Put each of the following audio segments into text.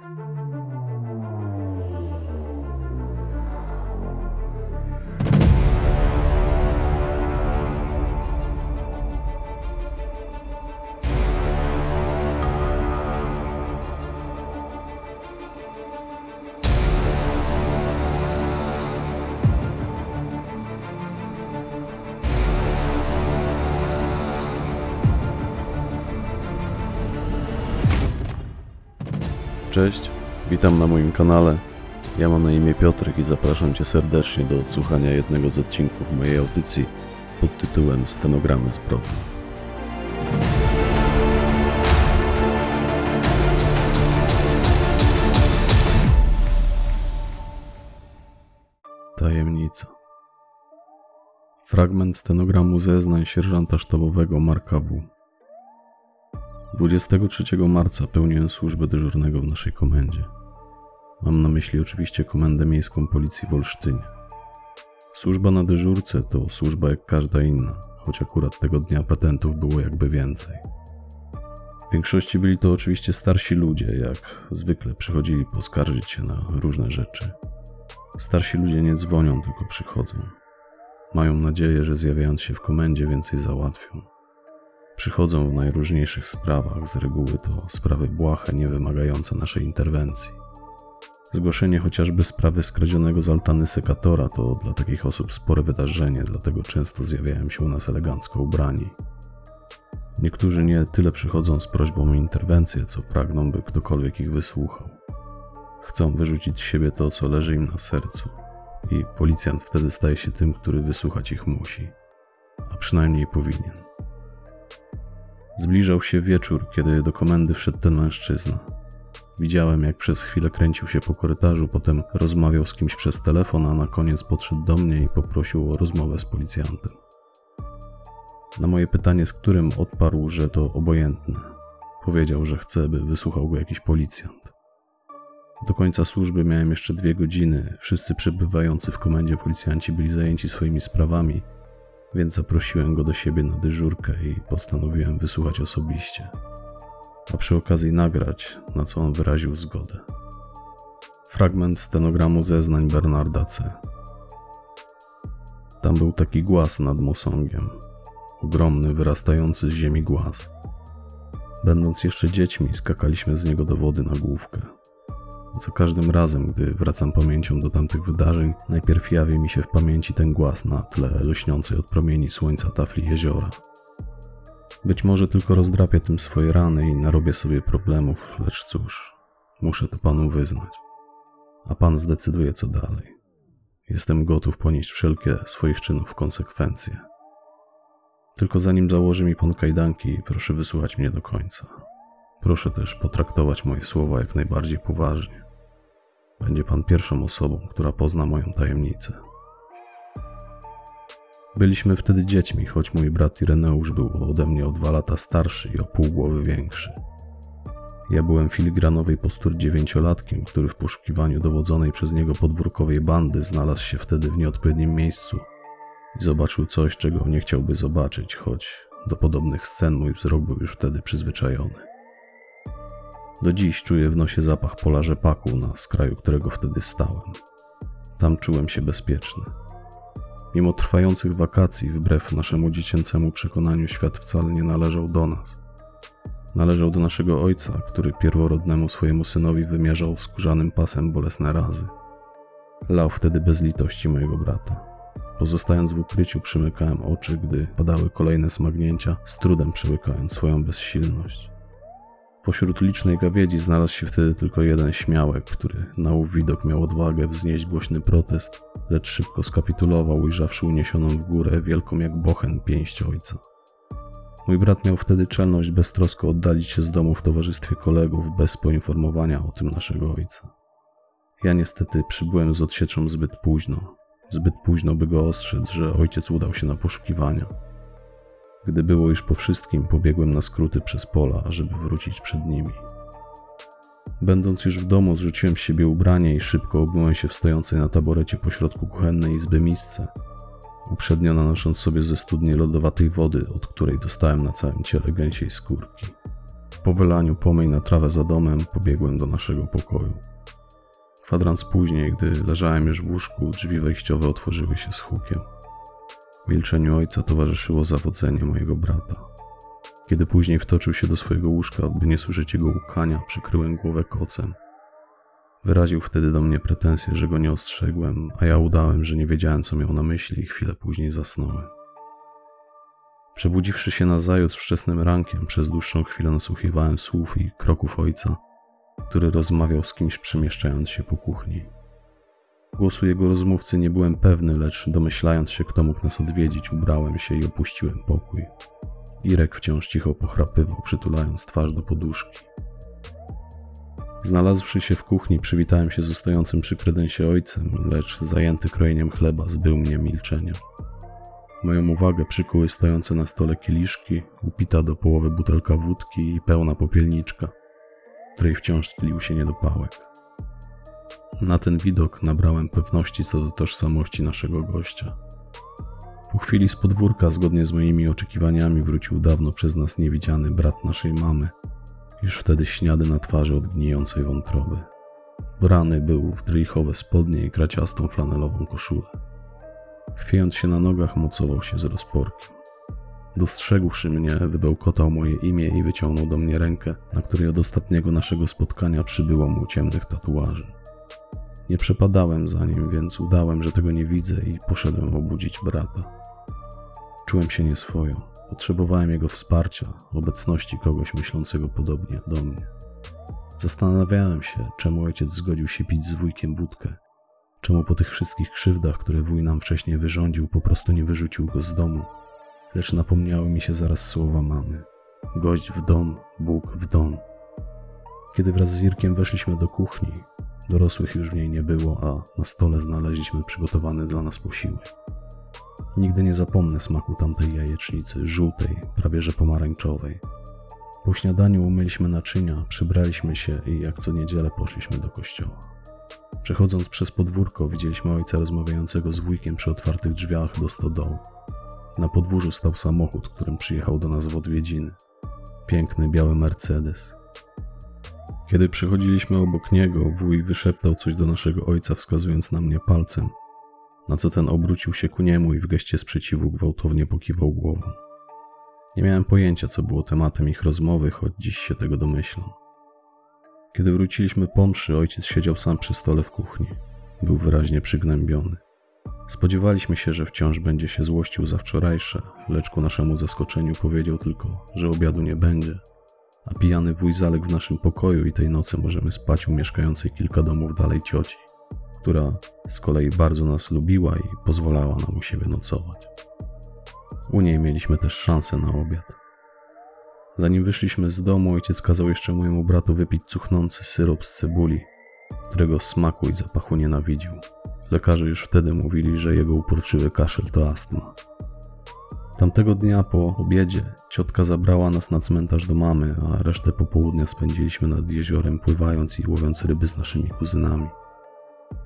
Bye. Cześć, witam na moim kanale. Ja mam na imię Piotrek i zapraszam Cię serdecznie do odsłuchania jednego z odcinków mojej audycji pod tytułem Stenogramy zbrodni. Tajemnica. Fragment stenogramu zeznań sierżanta sztabowego Marka W. 23 marca pełniłem służbę dyżurnego w naszej komendzie. Mam na myśli oczywiście Komendę Miejską Policji w Olsztynie. Służba na dyżurce to służba jak każda inna, choć akurat tego dnia patentów było jakby więcej. W większości byli to oczywiście starsi ludzie, jak zwykle przychodzili poskarżyć się na różne rzeczy. Starsi ludzie nie dzwonią, tylko przychodzą. Mają nadzieję, że zjawiając się w komendzie więcej załatwią. Przychodzą w najróżniejszych sprawach, z reguły to sprawy błahe, nie wymagające naszej interwencji. Zgłoszenie chociażby sprawy skradzionego z altany sekatora to dla takich osób spore wydarzenie, dlatego często zjawiają się u nas elegancko ubrani. Niektórzy nie tyle przychodzą z prośbą o interwencję, co pragną, by ktokolwiek ich wysłuchał. Chcą wyrzucić z siebie to, co leży im na sercu, i policjant wtedy staje się tym, który wysłuchać ich musi, a przynajmniej powinien. Zbliżał się wieczór, kiedy do komendy wszedł ten mężczyzna. Widziałem, jak przez chwilę kręcił się po korytarzu, potem rozmawiał z kimś przez telefon, a na koniec podszedł do mnie i poprosił o rozmowę z policjantem. Na moje pytanie, z którym odparł, że to obojętne. Powiedział, że chce, by wysłuchał go jakiś policjant. Do końca służby miałem jeszcze dwie godziny. Wszyscy przebywający w komendzie policjanci byli zajęci swoimi sprawami, więc zaprosiłem go do siebie na dyżurkę i postanowiłem wysłuchać osobiście, a przy okazji nagrać, na co on wyraził zgodę. Fragment stenogramu zeznań Bernarda C. Tam był taki głaz nad Mosongiem. Ogromny, wyrastający z ziemi głaz. Będąc jeszcze dziećmi, skakaliśmy z niego do wody na główkę. Za każdym razem, gdy wracam pamięcią do tamtych wydarzeń, najpierw jawi mi się w pamięci ten głaz na tle lśniącej od promieni słońca tafli jeziora. Być może tylko rozdrapię tym swoje rany i narobię sobie problemów, lecz cóż, muszę to panu wyznać. A pan zdecyduje co dalej. Jestem gotów ponieść wszelkie swoich czynów konsekwencje. Tylko zanim założy mi pan kajdanki, proszę wysłuchać mnie do końca. Proszę też potraktować moje słowa jak najbardziej poważnie. Będzie pan pierwszą osobą, która pozna moją tajemnicę. Byliśmy wtedy dziećmi, choć mój brat Ireneusz był ode mnie o dwa lata starszy i o pół głowy większy. Ja byłem filigranowej postury dziewięciolatkiem, który w poszukiwaniu dowodzonej przez niego podwórkowej bandy znalazł się wtedy w nieodpowiednim miejscu i zobaczył coś, czego nie chciałby zobaczyć, choć do podobnych scen mój wzrok był już wtedy przyzwyczajony. Do dziś czuję w nosie zapach pola rzepaku, na skraju którego wtedy stałem. Tam czułem się bezpieczny. Mimo trwających wakacji, wbrew naszemu dziecięcemu przekonaniu, świat wcale nie należał do nas. Należał do naszego ojca, który pierworodnemu swojemu synowi wymierzał skórzanym pasem bolesne razy. Lał wtedy bez litości mojego brata. Pozostając w ukryciu, przymykałem oczy, gdy padały kolejne smagnięcia, z trudem przełykając swoją bezsilność. Pośród licznej gawiedzi znalazł się wtedy tylko jeden śmiałek, który na ów widok miał odwagę wznieść głośny protest, lecz szybko skapitulował, ujrzawszy uniesioną w górę wielką jak bochen pięść ojca. Mój brat miał wtedy czelność beztrosko oddalić się z domu w towarzystwie kolegów bez poinformowania o tym naszego ojca. Ja niestety przybyłem z odsieczą zbyt późno, zbyt późno by go ostrzec, że ojciec udał się na poszukiwania. Gdy było już po wszystkim, pobiegłem na skróty przez pola, żeby wrócić przed nimi. Będąc już w domu, zrzuciłem z siebie ubranie i szybko obyłem się w stojącej na taborecie pośrodku kuchennej izby misce, uprzednio nanosząc sobie ze studni lodowatej wody, od której dostałem na całym ciele gęsiej skórki. Po wylaniu pomyj na trawę za domem pobiegłem do naszego pokoju. Kwadrans później, gdy leżałem już w łóżku, drzwi wejściowe otworzyły się z hukiem. Milczeniu ojca towarzyszyło zawodzenie mojego brata. Kiedy później wtoczył się do swojego łóżka, by nie słyszeć jego łkania, przykryłem głowę kocem. Wyraził wtedy do mnie pretensje, że go nie ostrzegłem, a ja udałem, że nie wiedziałem, co miał na myśli i chwilę później zasnąłem. Przebudziwszy się na zajutrz wczesnym rankiem, przez dłuższą chwilę nasłuchiwałem słów i kroków ojca, który rozmawiał z kimś przemieszczając się po kuchni. Głosu jego rozmówcy nie byłem pewny, lecz domyślając się, kto mógł nas odwiedzić, ubrałem się i opuściłem pokój. Irek wciąż cicho pochrapywał, przytulając twarz do poduszki. Znalazłszy się w kuchni, przywitałem się z stojącym przy kredensie ojcem, lecz zajęty krojeniem chleba zbył mnie milczenia. Moją uwagę przykuły stojące na stole kieliszki, upita do połowy butelka wódki i pełna popielniczka, której wciąż tlił się niedopałek. Na ten widok nabrałem pewności co do tożsamości naszego gościa. Po chwili z podwórka, zgodnie z moimi oczekiwaniami, wrócił dawno przez nas niewidziany brat naszej mamy, już wtedy śniady na twarzy od gnijącej wątroby. Brany był w drychowe spodnie i kraciastą flanelową koszulę. Chwiejąc się na nogach, mocował się z rozporkiem. Dostrzegłszy mnie, wybełkotał moje imię i wyciągnął do mnie rękę, na której od ostatniego naszego spotkania przybyło mu ciemnych tatuaży. Nie przepadałem za nim, więc udałem, że tego nie widzę i poszedłem obudzić brata. Czułem się nieswojo. Potrzebowałem jego wsparcia, obecności kogoś myślącego podobnie do mnie. Zastanawiałem się, czemu ojciec zgodził się pić z wujkiem wódkę. Czemu po tych wszystkich krzywdach, które wuj nam wcześniej wyrządził, po prostu nie wyrzucił go z domu. Lecz napomniały mi się zaraz słowa mamy. Gość w dom, Bóg w dom. Kiedy wraz z Irkiem weszliśmy do kuchni, dorosłych już w niej nie było, a na stole znaleźliśmy przygotowany dla nas posiłek. Nigdy nie zapomnę smaku tamtej jajecznicy, żółtej, prawie że pomarańczowej. Po śniadaniu umyliśmy naczynia, przybraliśmy się i jak co niedzielę poszliśmy do kościoła. Przechodząc przez podwórko widzieliśmy ojca rozmawiającego z wujkiem przy otwartych drzwiach do stodołu. Na podwórzu stał samochód, którym przyjechał do nas w odwiedziny. Piękny biały Mercedes. Kiedy przechodziliśmy obok niego, wuj wyszeptał coś do naszego ojca, wskazując na mnie palcem, na co ten obrócił się ku niemu i w geście sprzeciwu gwałtownie pokiwał głową. Nie miałem pojęcia, co było tematem ich rozmowy, choć dziś się tego domyślam. Kiedy wróciliśmy po mszy, ojciec siedział sam przy stole w kuchni. Był wyraźnie przygnębiony. Spodziewaliśmy się, że wciąż będzie się złościł za wczorajsze, lecz ku naszemu zaskoczeniu powiedział tylko, że obiadu nie będzie. A pijany wuj zaległ w naszym pokoju i tej nocy możemy spać u mieszkającej kilka domów dalej cioci która z kolei bardzo nas lubiła i pozwalała nam u siebie nocować. U niej mieliśmy też szansę na obiad. Zanim wyszliśmy z domu, ojciec kazał jeszcze mojemu bratu wypić cuchnący syrop z cebuli, którego smaku i zapachu nienawidził. Lekarze już wtedy mówili, że jego uporczywy kaszel to astma. Tamtego dnia po obiedzie ciotka zabrała nas na cmentarz do mamy, a resztę popołudnia spędziliśmy nad jeziorem pływając i łowiąc ryby z naszymi kuzynami.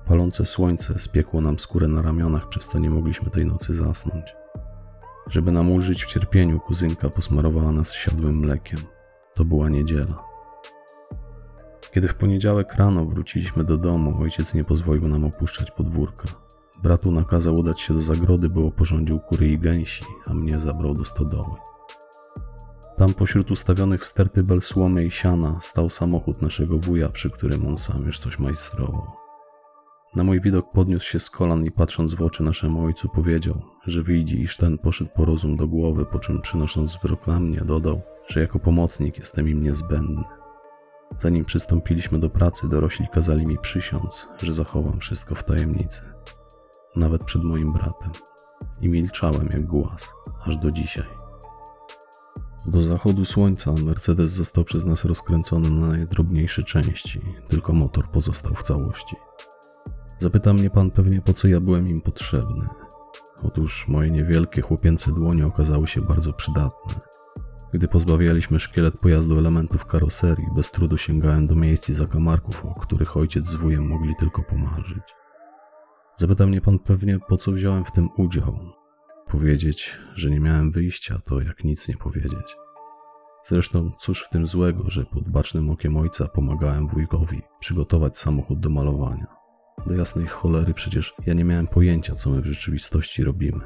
Palące słońce spiekło nam skórę na ramionach, przez co nie mogliśmy tej nocy zasnąć. Żeby nam ulżyć w cierpieniu, kuzynka posmarowała nas siadłym mlekiem. To była niedziela. Kiedy w poniedziałek rano wróciliśmy do domu, ojciec nie pozwolił nam opuszczać podwórka. Bratu nakazał udać się do zagrody, by oporządził kury i gęsi, a mnie zabrał do stodoły. Tam pośród ustawionych w sterty bel słomy i siana stał samochód naszego wuja, przy którym on sam już coś majstrował. Na mój widok podniósł się z kolan i patrząc w oczy naszemu ojcu powiedział, że wyjdzie, iż ten poszedł po rozum do głowy, po czym przynosząc wzrok na mnie dodał, że jako pomocnik jestem im niezbędny. Zanim przystąpiliśmy do pracy, dorośli kazali mi przysiąc, że zachowam wszystko w tajemnicy, nawet przed moim bratem. I milczałem jak głaz, aż do dzisiaj. Do zachodu słońca Mercedes został przez nas rozkręcony na najdrobniejsze części, tylko motor pozostał w całości. Zapyta mnie pan pewnie, po co ja byłem im potrzebny. Otóż moje niewielkie chłopięce dłonie okazały się bardzo przydatne. Gdy pozbawialiśmy szkielet pojazdu elementów karoserii, bez trudu sięgałem do miejsc i zakamarków, o których ojciec z wujem mogli tylko pomarzyć. Zapyta mnie pan pewnie, po co wziąłem w tym udział. Powiedzieć, że nie miałem wyjścia, to jak nic nie powiedzieć. Zresztą cóż w tym złego, że pod bacznym okiem ojca pomagałem wujkowi przygotować samochód do malowania. Do jasnej cholery przecież ja nie miałem pojęcia, co my w rzeczywistości robimy.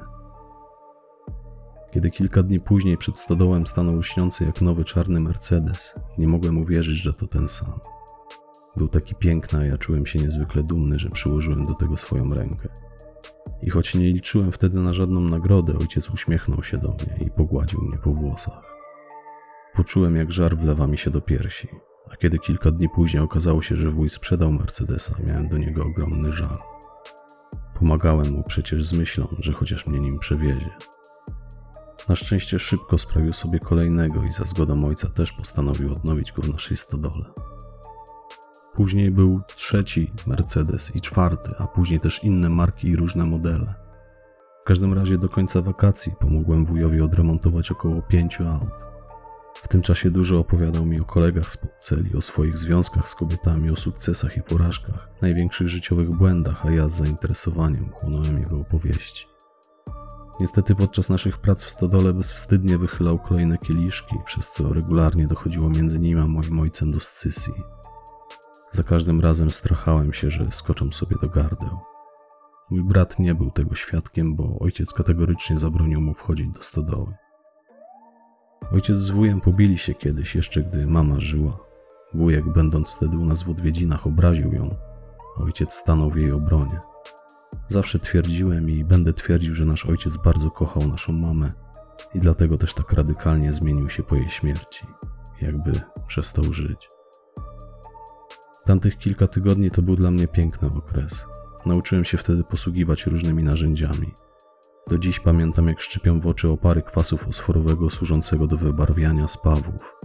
Kiedy kilka dni później przed stodołem stanął lśniący jak nowy czarny Mercedes, nie mogłem uwierzyć, że to ten sam. Był taki piękny, a ja czułem się niezwykle dumny, że przyłożyłem do tego swoją rękę. I choć nie liczyłem wtedy na żadną nagrodę, ojciec uśmiechnął się do mnie i pogładził mnie po włosach. Poczułem, jak żar wlewa mi się do piersi, a kiedy kilka dni później okazało się, że wuj sprzedał Mercedesa, miałem do niego ogromny żal. Pomagałem mu przecież z myślą, że chociaż mnie nim przewiezie. Na szczęście szybko sprawił sobie kolejnego i za zgodą ojca też postanowił odnowić go w naszej stodole. Później był trzeci Mercedes i czwarty, a później też inne marki i różne modele. W każdym razie do końca wakacji pomogłem wujowi odremontować około pięciu aut. W tym czasie dużo opowiadał mi o kolegach spod celi, o swoich związkach z kobietami, o sukcesach i porażkach, największych życiowych błędach, a ja z zainteresowaniem chłonąłem jego opowieści. Niestety podczas naszych prac w stodole bezwstydnie wychylał kolejne kieliszki, przez co regularnie dochodziło między nim a moim ojcem do scysji. Za każdym razem strachałem się, że skoczą sobie do gardeł. Mój brat nie był tego świadkiem, bo ojciec kategorycznie zabronił mu wchodzić do stodoły. Ojciec z wujem pobili się kiedyś, jeszcze gdy mama żyła. Wujek, będąc wtedy u nas w odwiedzinach, obraził ją. Ojciec stanął w jej obronie. Zawsze twierdziłem i będę twierdził, że nasz ojciec bardzo kochał naszą mamę i dlatego też tak radykalnie zmienił się po jej śmierci, jakby przestał żyć. Tamtych kilka tygodni to był dla mnie piękny okres. Nauczyłem się wtedy posługiwać różnymi narzędziami. Do dziś pamiętam, jak szczypią w oczy opary kwasu fosforowego służącego do wybarwiania spawów.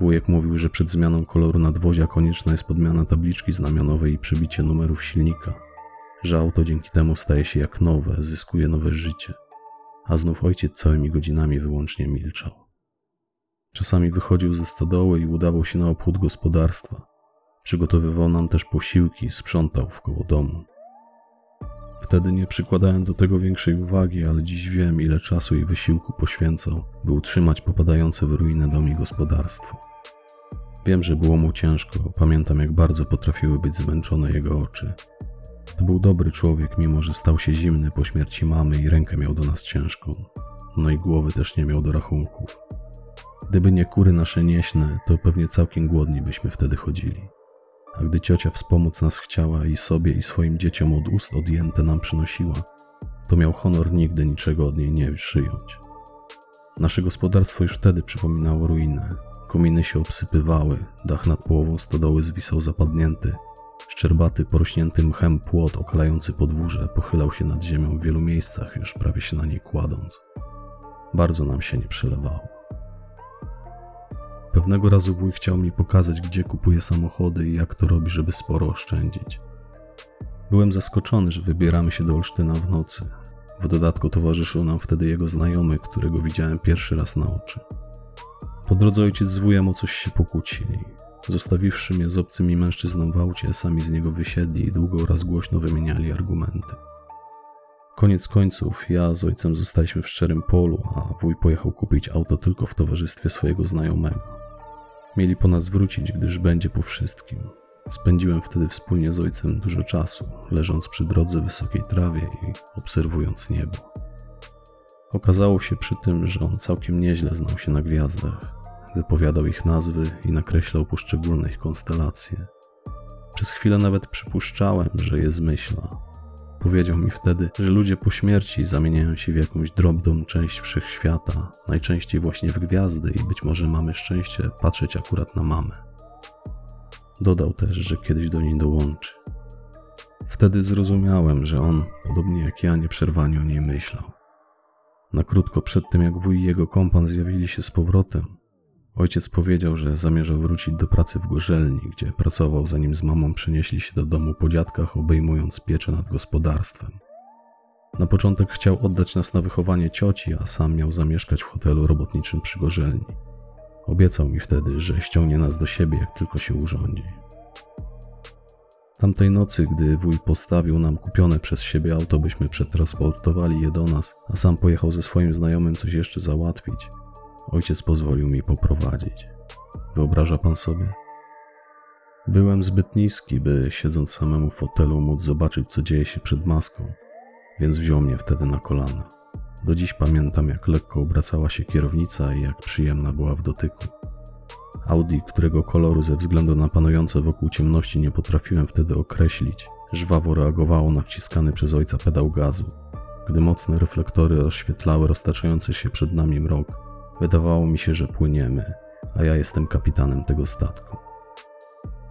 Wujek mówił, że przed zmianą koloru nadwozia konieczna jest podmiana tabliczki znamionowej i przybicie numerów silnika, że auto dzięki temu staje się jak nowe, zyskuje nowe życie. A znów ojciec całymi godzinami wyłącznie milczał. Czasami wychodził ze stodoły i udawał się na obchód gospodarstwa. Przygotowywał nam też posiłki, sprzątał wkoło domu. Wtedy nie przykładałem do tego większej uwagi, ale dziś wiem, ile czasu i wysiłku poświęcał, by utrzymać popadające w ruinę dom i gospodarstwo. Wiem, że było mu ciężko, pamiętam jak bardzo potrafiły być zmęczone jego oczy. To był dobry człowiek, mimo że stał się zimny po śmierci mamy i rękę miał do nas ciężką. No i głowy też nie miał do rachunków. Gdyby nie kury nasze nieśne, to pewnie całkiem głodni byśmy wtedy chodzili a gdy ciocia wspomóc nas chciała i sobie i swoim dzieciom od ust odjęte nam przynosiła, to miał honor nigdy niczego od niej nie przyjąć. Nasze gospodarstwo już wtedy przypominało ruinę. Kominy się obsypywały, dach nad połową stodoły zwisał zapadnięty, szczerbaty, porośnięty mchem płot okalający podwórze pochylał się nad ziemią w wielu miejscach, już prawie się na niej kładąc. Bardzo nam się nie przelewało. Pewnego razu wuj chciał mi pokazać, gdzie kupuje samochody i jak to robi, żeby sporo oszczędzić. Byłem zaskoczony, że wybieramy się do Olsztyna w nocy. W dodatku towarzyszył nam wtedy jego znajomy, którego widziałem pierwszy raz na oczy. Po drodze ojciec z wujem o coś się pokłócili. Zostawiwszy mnie z obcymi mężczyzną w aucie, sami z niego wysiedli i długo oraz głośno wymieniali argumenty. Koniec końców, ja z ojcem zostaliśmy w szczerym polu, a wuj pojechał kupić auto tylko w towarzystwie swojego znajomego. Mieli po nas wrócić, gdyż będzie po wszystkim. Spędziłem wtedy wspólnie z ojcem dużo czasu, leżąc przy drodze wysokiej trawie i obserwując niebo. Okazało się przy tym, że on całkiem nieźle znał się na gwiazdach. Wypowiadał ich nazwy i nakreślał poszczególne ich konstelacje. Przez chwilę nawet przypuszczałem, że je zmyśla, Powiedział mi wtedy, że ludzie po śmierci zamieniają się w jakąś drobną część wszechświata, najczęściej właśnie w gwiazdy i być może mamy szczęście patrzeć akurat na mamę. Dodał też, że kiedyś do niej dołączy. Wtedy zrozumiałem, że on, podobnie jak ja, nieprzerwanie o niej myślał. Na krótko przed tym, jak wuj i jego kompan zjawili się z powrotem, Ojciec powiedział, że zamierza wrócić do pracy w gorzelni, gdzie pracował zanim z mamą przenieśli się do domu po dziadkach, obejmując pieczę nad gospodarstwem. Na początek chciał oddać nas na wychowanie cioci, a sam miał zamieszkać w hotelu robotniczym przy gorzelni. Obiecał mi wtedy, że ściągnie nas do siebie, jak tylko się urządzi. Tamtej nocy, gdy wuj postawił nam kupione przez siebie auto, byśmy przetransportowali je do nas, a sam pojechał ze swoim znajomym coś jeszcze załatwić, ojciec pozwolił mi poprowadzić. Wyobraża pan sobie? Byłem zbyt niski, by siedząc samemu w fotelu móc zobaczyć, co dzieje się przed maską, więc wziął mnie wtedy na kolana. Do dziś pamiętam, jak lekko obracała się kierownica i jak przyjemna była w dotyku. Audi, którego koloru ze względu na panujące wokół ciemności nie potrafiłem wtedy określić, żwawo reagowało na wciskany przez ojca pedał gazu. Gdy mocne reflektory rozświetlały roztaczający się przed nami mrok, wydawało mi się, że płyniemy, a ja jestem kapitanem tego statku.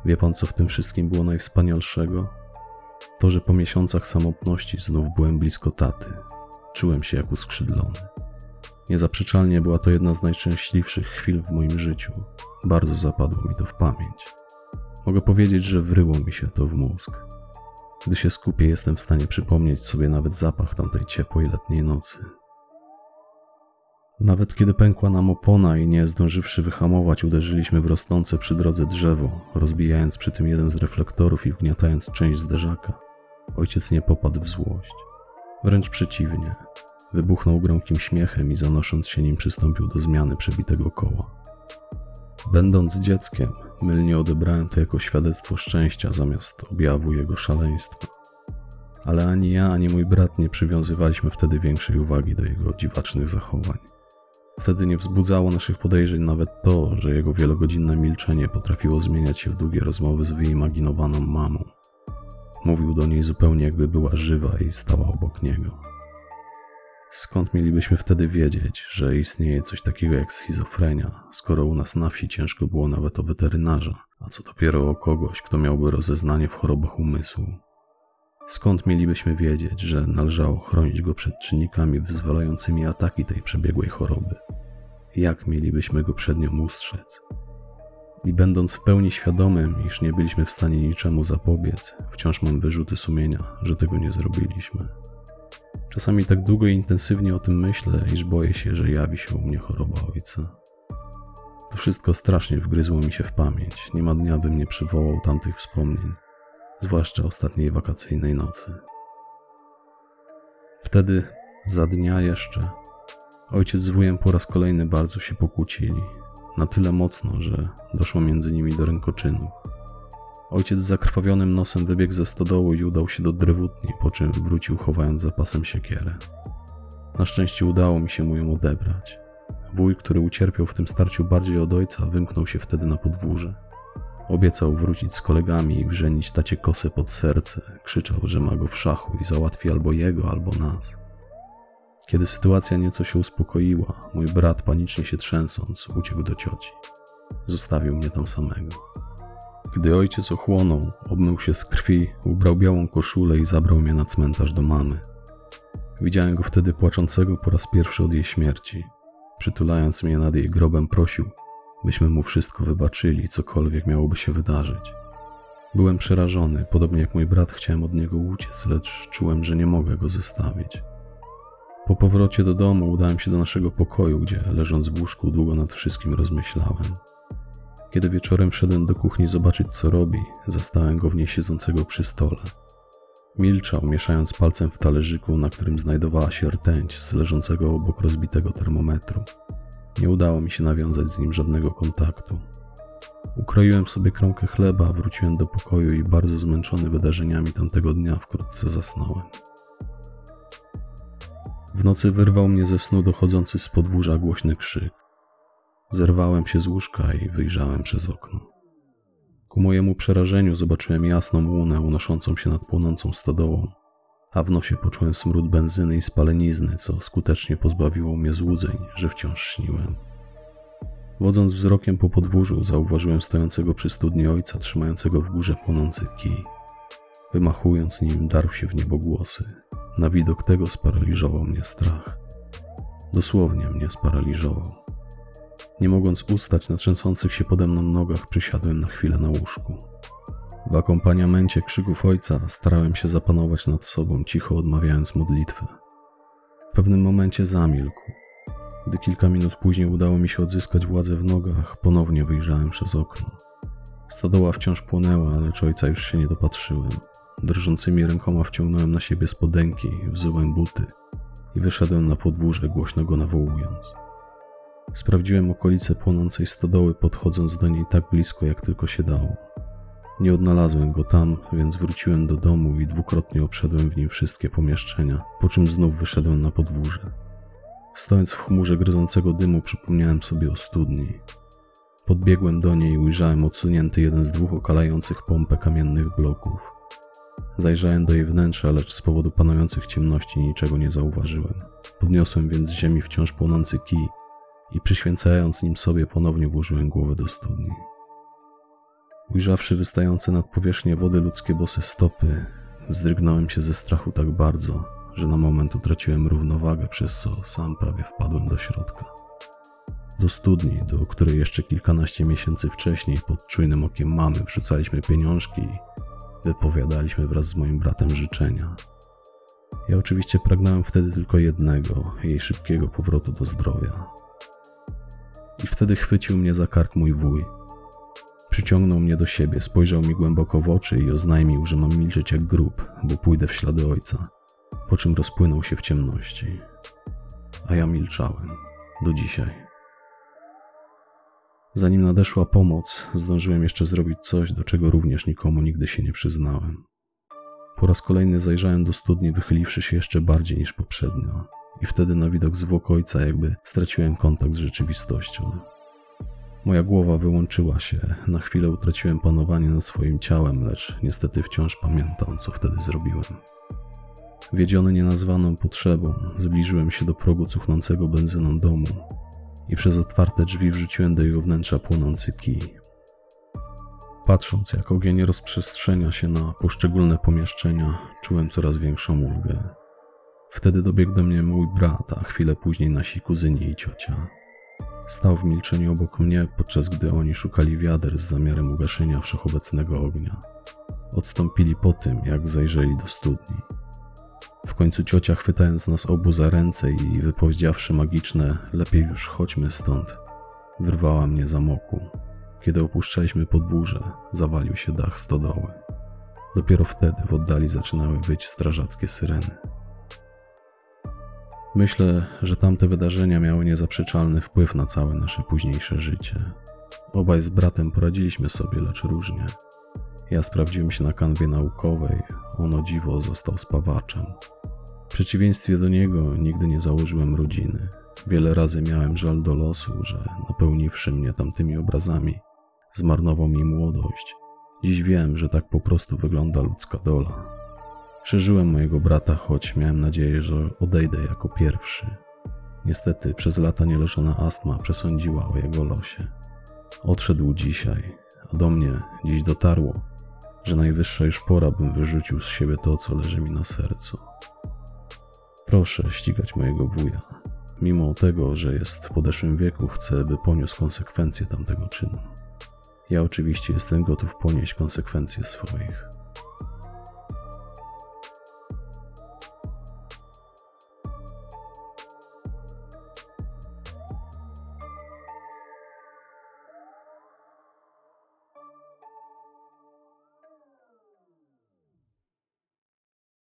Wie pan, co w tym wszystkim było najwspanialszego? To, że po miesiącach samotności znów byłem blisko taty. Czułem się jak uskrzydlony. Niezaprzeczalnie była to jedna z najszczęśliwszych chwil w moim życiu. Bardzo zapadło mi to w pamięć. Mogę powiedzieć, że wryło mi się to w mózg. Gdy się skupię, jestem w stanie przypomnieć sobie nawet zapach tamtej ciepłej letniej nocy. Nawet kiedy pękła nam opona i nie zdążywszy wyhamować, uderzyliśmy w rosnące przy drodze drzewo, rozbijając przy tym jeden z reflektorów i wgniatając część zderzaka. Ojciec nie popadł w złość. Wręcz przeciwnie. Wybuchnął gromkim śmiechem i zanosząc się nim przystąpił do zmiany przebitego koła. Będąc dzieckiem, mylnie odebrałem to jako świadectwo szczęścia zamiast objawu jego szaleństwa. Ale ani ja, ani mój brat nie przywiązywaliśmy wtedy większej uwagi do jego dziwacznych zachowań. Wtedy nie wzbudzało naszych podejrzeń nawet to, że jego wielogodzinne milczenie potrafiło zmieniać się w długie rozmowy z wyimaginowaną mamą. Mówił do niej zupełnie jakby była żywa i stała obok niego. Skąd mielibyśmy wtedy wiedzieć, że istnieje coś takiego jak schizofrenia, skoro u nas na wsi ciężko było nawet o weterynarza, a co dopiero o kogoś, kto miałby rozeznanie w chorobach umysłu? Skąd mielibyśmy wiedzieć, że należało chronić go przed czynnikami wyzwalającymi ataki tej przebiegłej choroby? Jak mielibyśmy go przed nią ustrzec? I będąc w pełni świadomym, iż nie byliśmy w stanie niczemu zapobiec, wciąż mam wyrzuty sumienia, że tego nie zrobiliśmy. Czasami tak długo i intensywnie o tym myślę, iż boję się, że jawi się u mnie choroba ojca. To wszystko strasznie wgryzło mi się w pamięć. Nie ma dnia, bym nie przywołał tamtych wspomnień, zwłaszcza ostatniej wakacyjnej nocy. Wtedy, za dnia jeszcze, ojciec z wujem po raz kolejny bardzo się pokłócili. Na tyle mocno, że doszło między nimi do rękoczynów. Ojciec z zakrwawionym nosem wybiegł ze stodołu i udał się do drewutni, po czym wrócił chowając za pasem siekierę. Na szczęście udało mi się mu ją odebrać. Wuj, który ucierpiał w tym starciu bardziej od ojca, wymknął się wtedy na podwórze. Obiecał wrócić z kolegami i wrzenić tacie kosę pod serce. Krzyczał, że ma go w szachu i załatwi albo jego, albo nas. Kiedy sytuacja nieco się uspokoiła, mój brat, panicznie się trzęsąc, uciekł do cioci. Zostawił mnie tam samego. Gdy ojciec ochłonął, obmył się z krwi, ubrał białą koszulę i zabrał mnie na cmentarz do mamy. Widziałem go wtedy płaczącego po raz pierwszy od jej śmierci. Przytulając mnie nad jej grobem, prosił, byśmy mu wszystko wybaczyli, cokolwiek miałoby się wydarzyć. Byłem przerażony, podobnie jak mój brat chciałem od niego uciec, lecz czułem, że nie mogę go zostawić. Po powrocie do domu udałem się do naszego pokoju, gdzie leżąc w łóżku długo nad wszystkim rozmyślałem. Kiedy wieczorem wszedłem do kuchni zobaczyć, co robi, zastałem go w niej siedzącego przy stole. Milczał, mieszając palcem w talerzyku, na którym znajdowała się rtęć z leżącego obok rozbitego termometru. Nie udało mi się nawiązać z nim żadnego kontaktu. Ukroiłem sobie kromkę chleba, wróciłem do pokoju i bardzo zmęczony wydarzeniami tamtego dnia wkrótce zasnąłem. W nocy wyrwał mnie ze snu dochodzący z podwórza głośny krzyk. Zerwałem się z łóżka i wyjrzałem przez okno. Ku mojemu przerażeniu zobaczyłem jasną łunę unoszącą się nad płonącą stodołą, a w nosie poczułem smród benzyny i spalenizny, co skutecznie pozbawiło mnie złudzeń, że wciąż śniłem. Wodząc wzrokiem po podwórzu, zauważyłem stojącego przy studni ojca, trzymającego w górze płonący kij. Wymachując nim, darł się w niebo głosy. Na widok tego sparaliżował mnie strach. Dosłownie mnie sparaliżował. Nie mogąc ustać na trzęsących się pode mną nogach, przysiadłem na chwilę na łóżku. W akompaniamencie krzyków ojca starałem się zapanować nad sobą, cicho odmawiając modlitwę. W pewnym momencie zamilkł. Gdy kilka minut później udało mi się odzyskać władzę w nogach, ponownie wyjrzałem przez okno. Stodoła wciąż płonęła, lecz ojca już się nie dopatrzyłem. Drżącymi rękoma wciągnąłem na siebie spodenki, wzyłem buty i wyszedłem na podwórze, głośno go nawołując. Sprawdziłem okolice płonącej stodoły, podchodząc do niej tak blisko, jak tylko się dało. Nie odnalazłem go tam, więc wróciłem do domu i dwukrotnie obszedłem w nim wszystkie pomieszczenia, po czym znów wyszedłem na podwórze. Stojąc w chmurze gryzącego dymu, przypomniałem sobie o studni. Podbiegłem do niej i ujrzałem odsunięty jeden z dwóch okalających pompę kamiennych bloków. Zajrzałem do jej wnętrza, lecz z powodu panujących ciemności niczego nie zauważyłem. Podniosłem więc z ziemi wciąż płonący kij i przyświęcając nim sobie ponownie włożyłem głowę do studni. Ujrzawszy wystające nad powierzchnię wody ludzkie bose stopy, wzdrygnąłem się ze strachu tak bardzo, że na moment utraciłem równowagę, przez co sam prawie wpadłem do środka. Do studni, do której jeszcze kilkanaście miesięcy wcześniej pod czujnym okiem mamy wrzucaliśmy pieniążki wypowiadaliśmy wraz z moim bratem życzenia. Ja oczywiście pragnąłem wtedy tylko jednego jej szybkiego powrotu do zdrowia. I wtedy chwycił mnie za kark mój wuj. Przyciągnął mnie do siebie, spojrzał mi głęboko w oczy i oznajmił, że mam milczeć jak grób, bo pójdę w ślady ojca, po czym rozpłynął się w ciemności. A ja milczałem. Do dzisiaj. Zanim nadeszła pomoc, zdążyłem jeszcze zrobić coś, do czego również nikomu nigdy się nie przyznałem. Po raz kolejny zajrzałem do studni, wychyliwszy się jeszcze bardziej niż poprzednio, i wtedy na widok zwłok ojca jakby straciłem kontakt z rzeczywistością. Moja głowa wyłączyła się, na chwilę utraciłem panowanie nad swoim ciałem, lecz niestety wciąż pamiętam, co wtedy zrobiłem. Wiedziony nienazwaną potrzebą, zbliżyłem się do progu cuchnącego benzyną domu i przez otwarte drzwi wrzuciłem do jego wnętrza płonący kij. Patrząc, jak ogień rozprzestrzenia się na poszczególne pomieszczenia, czułem coraz większą ulgę. Wtedy dobiegł do mnie mój brat, a chwilę później nasi kuzyni i ciocia. Stał w milczeniu obok mnie, podczas gdy oni szukali wiader z zamiarem ugaszenia wszechobecnego ognia. Odstąpili po tym, jak zajrzeli do studni. W końcu ciocia, chwytając nas obu za ręce i wypowiedziawszy magiczne lepiej już chodźmy stąd, wyrwała mnie za moku. Kiedy opuszczaliśmy podwórze, zawalił się dach stodoły. Dopiero wtedy w oddali zaczynały wyć strażackie syreny. Myślę, że tamte wydarzenia miały niezaprzeczalny wpływ na całe nasze późniejsze życie. Obaj z bratem poradziliśmy sobie, lecz różnie. Ja sprawdziłem się na kanwie naukowej, on o dziwo został spawaczem. W przeciwieństwie do niego nigdy nie założyłem rodziny. Wiele razy miałem żal do losu, że napełniwszy mnie tamtymi obrazami, zmarnował mi młodość. Dziś wiem, że tak po prostu wygląda ludzka dola. Przeżyłem mojego brata, choć miałem nadzieję, że odejdę jako pierwszy. Niestety przez lata nieleczona astma przesądziła o jego losie. Odszedł dzisiaj, a do mnie dziś dotarło, że najwyższa już pora, bym wyrzucił z siebie to, co leży mi na sercu. Proszę ścigać mojego wuja. Mimo tego, że jest w podeszłym wieku, chcę, by poniósł konsekwencje tamtego czynu. Ja oczywiście jestem gotów ponieść konsekwencje swoich.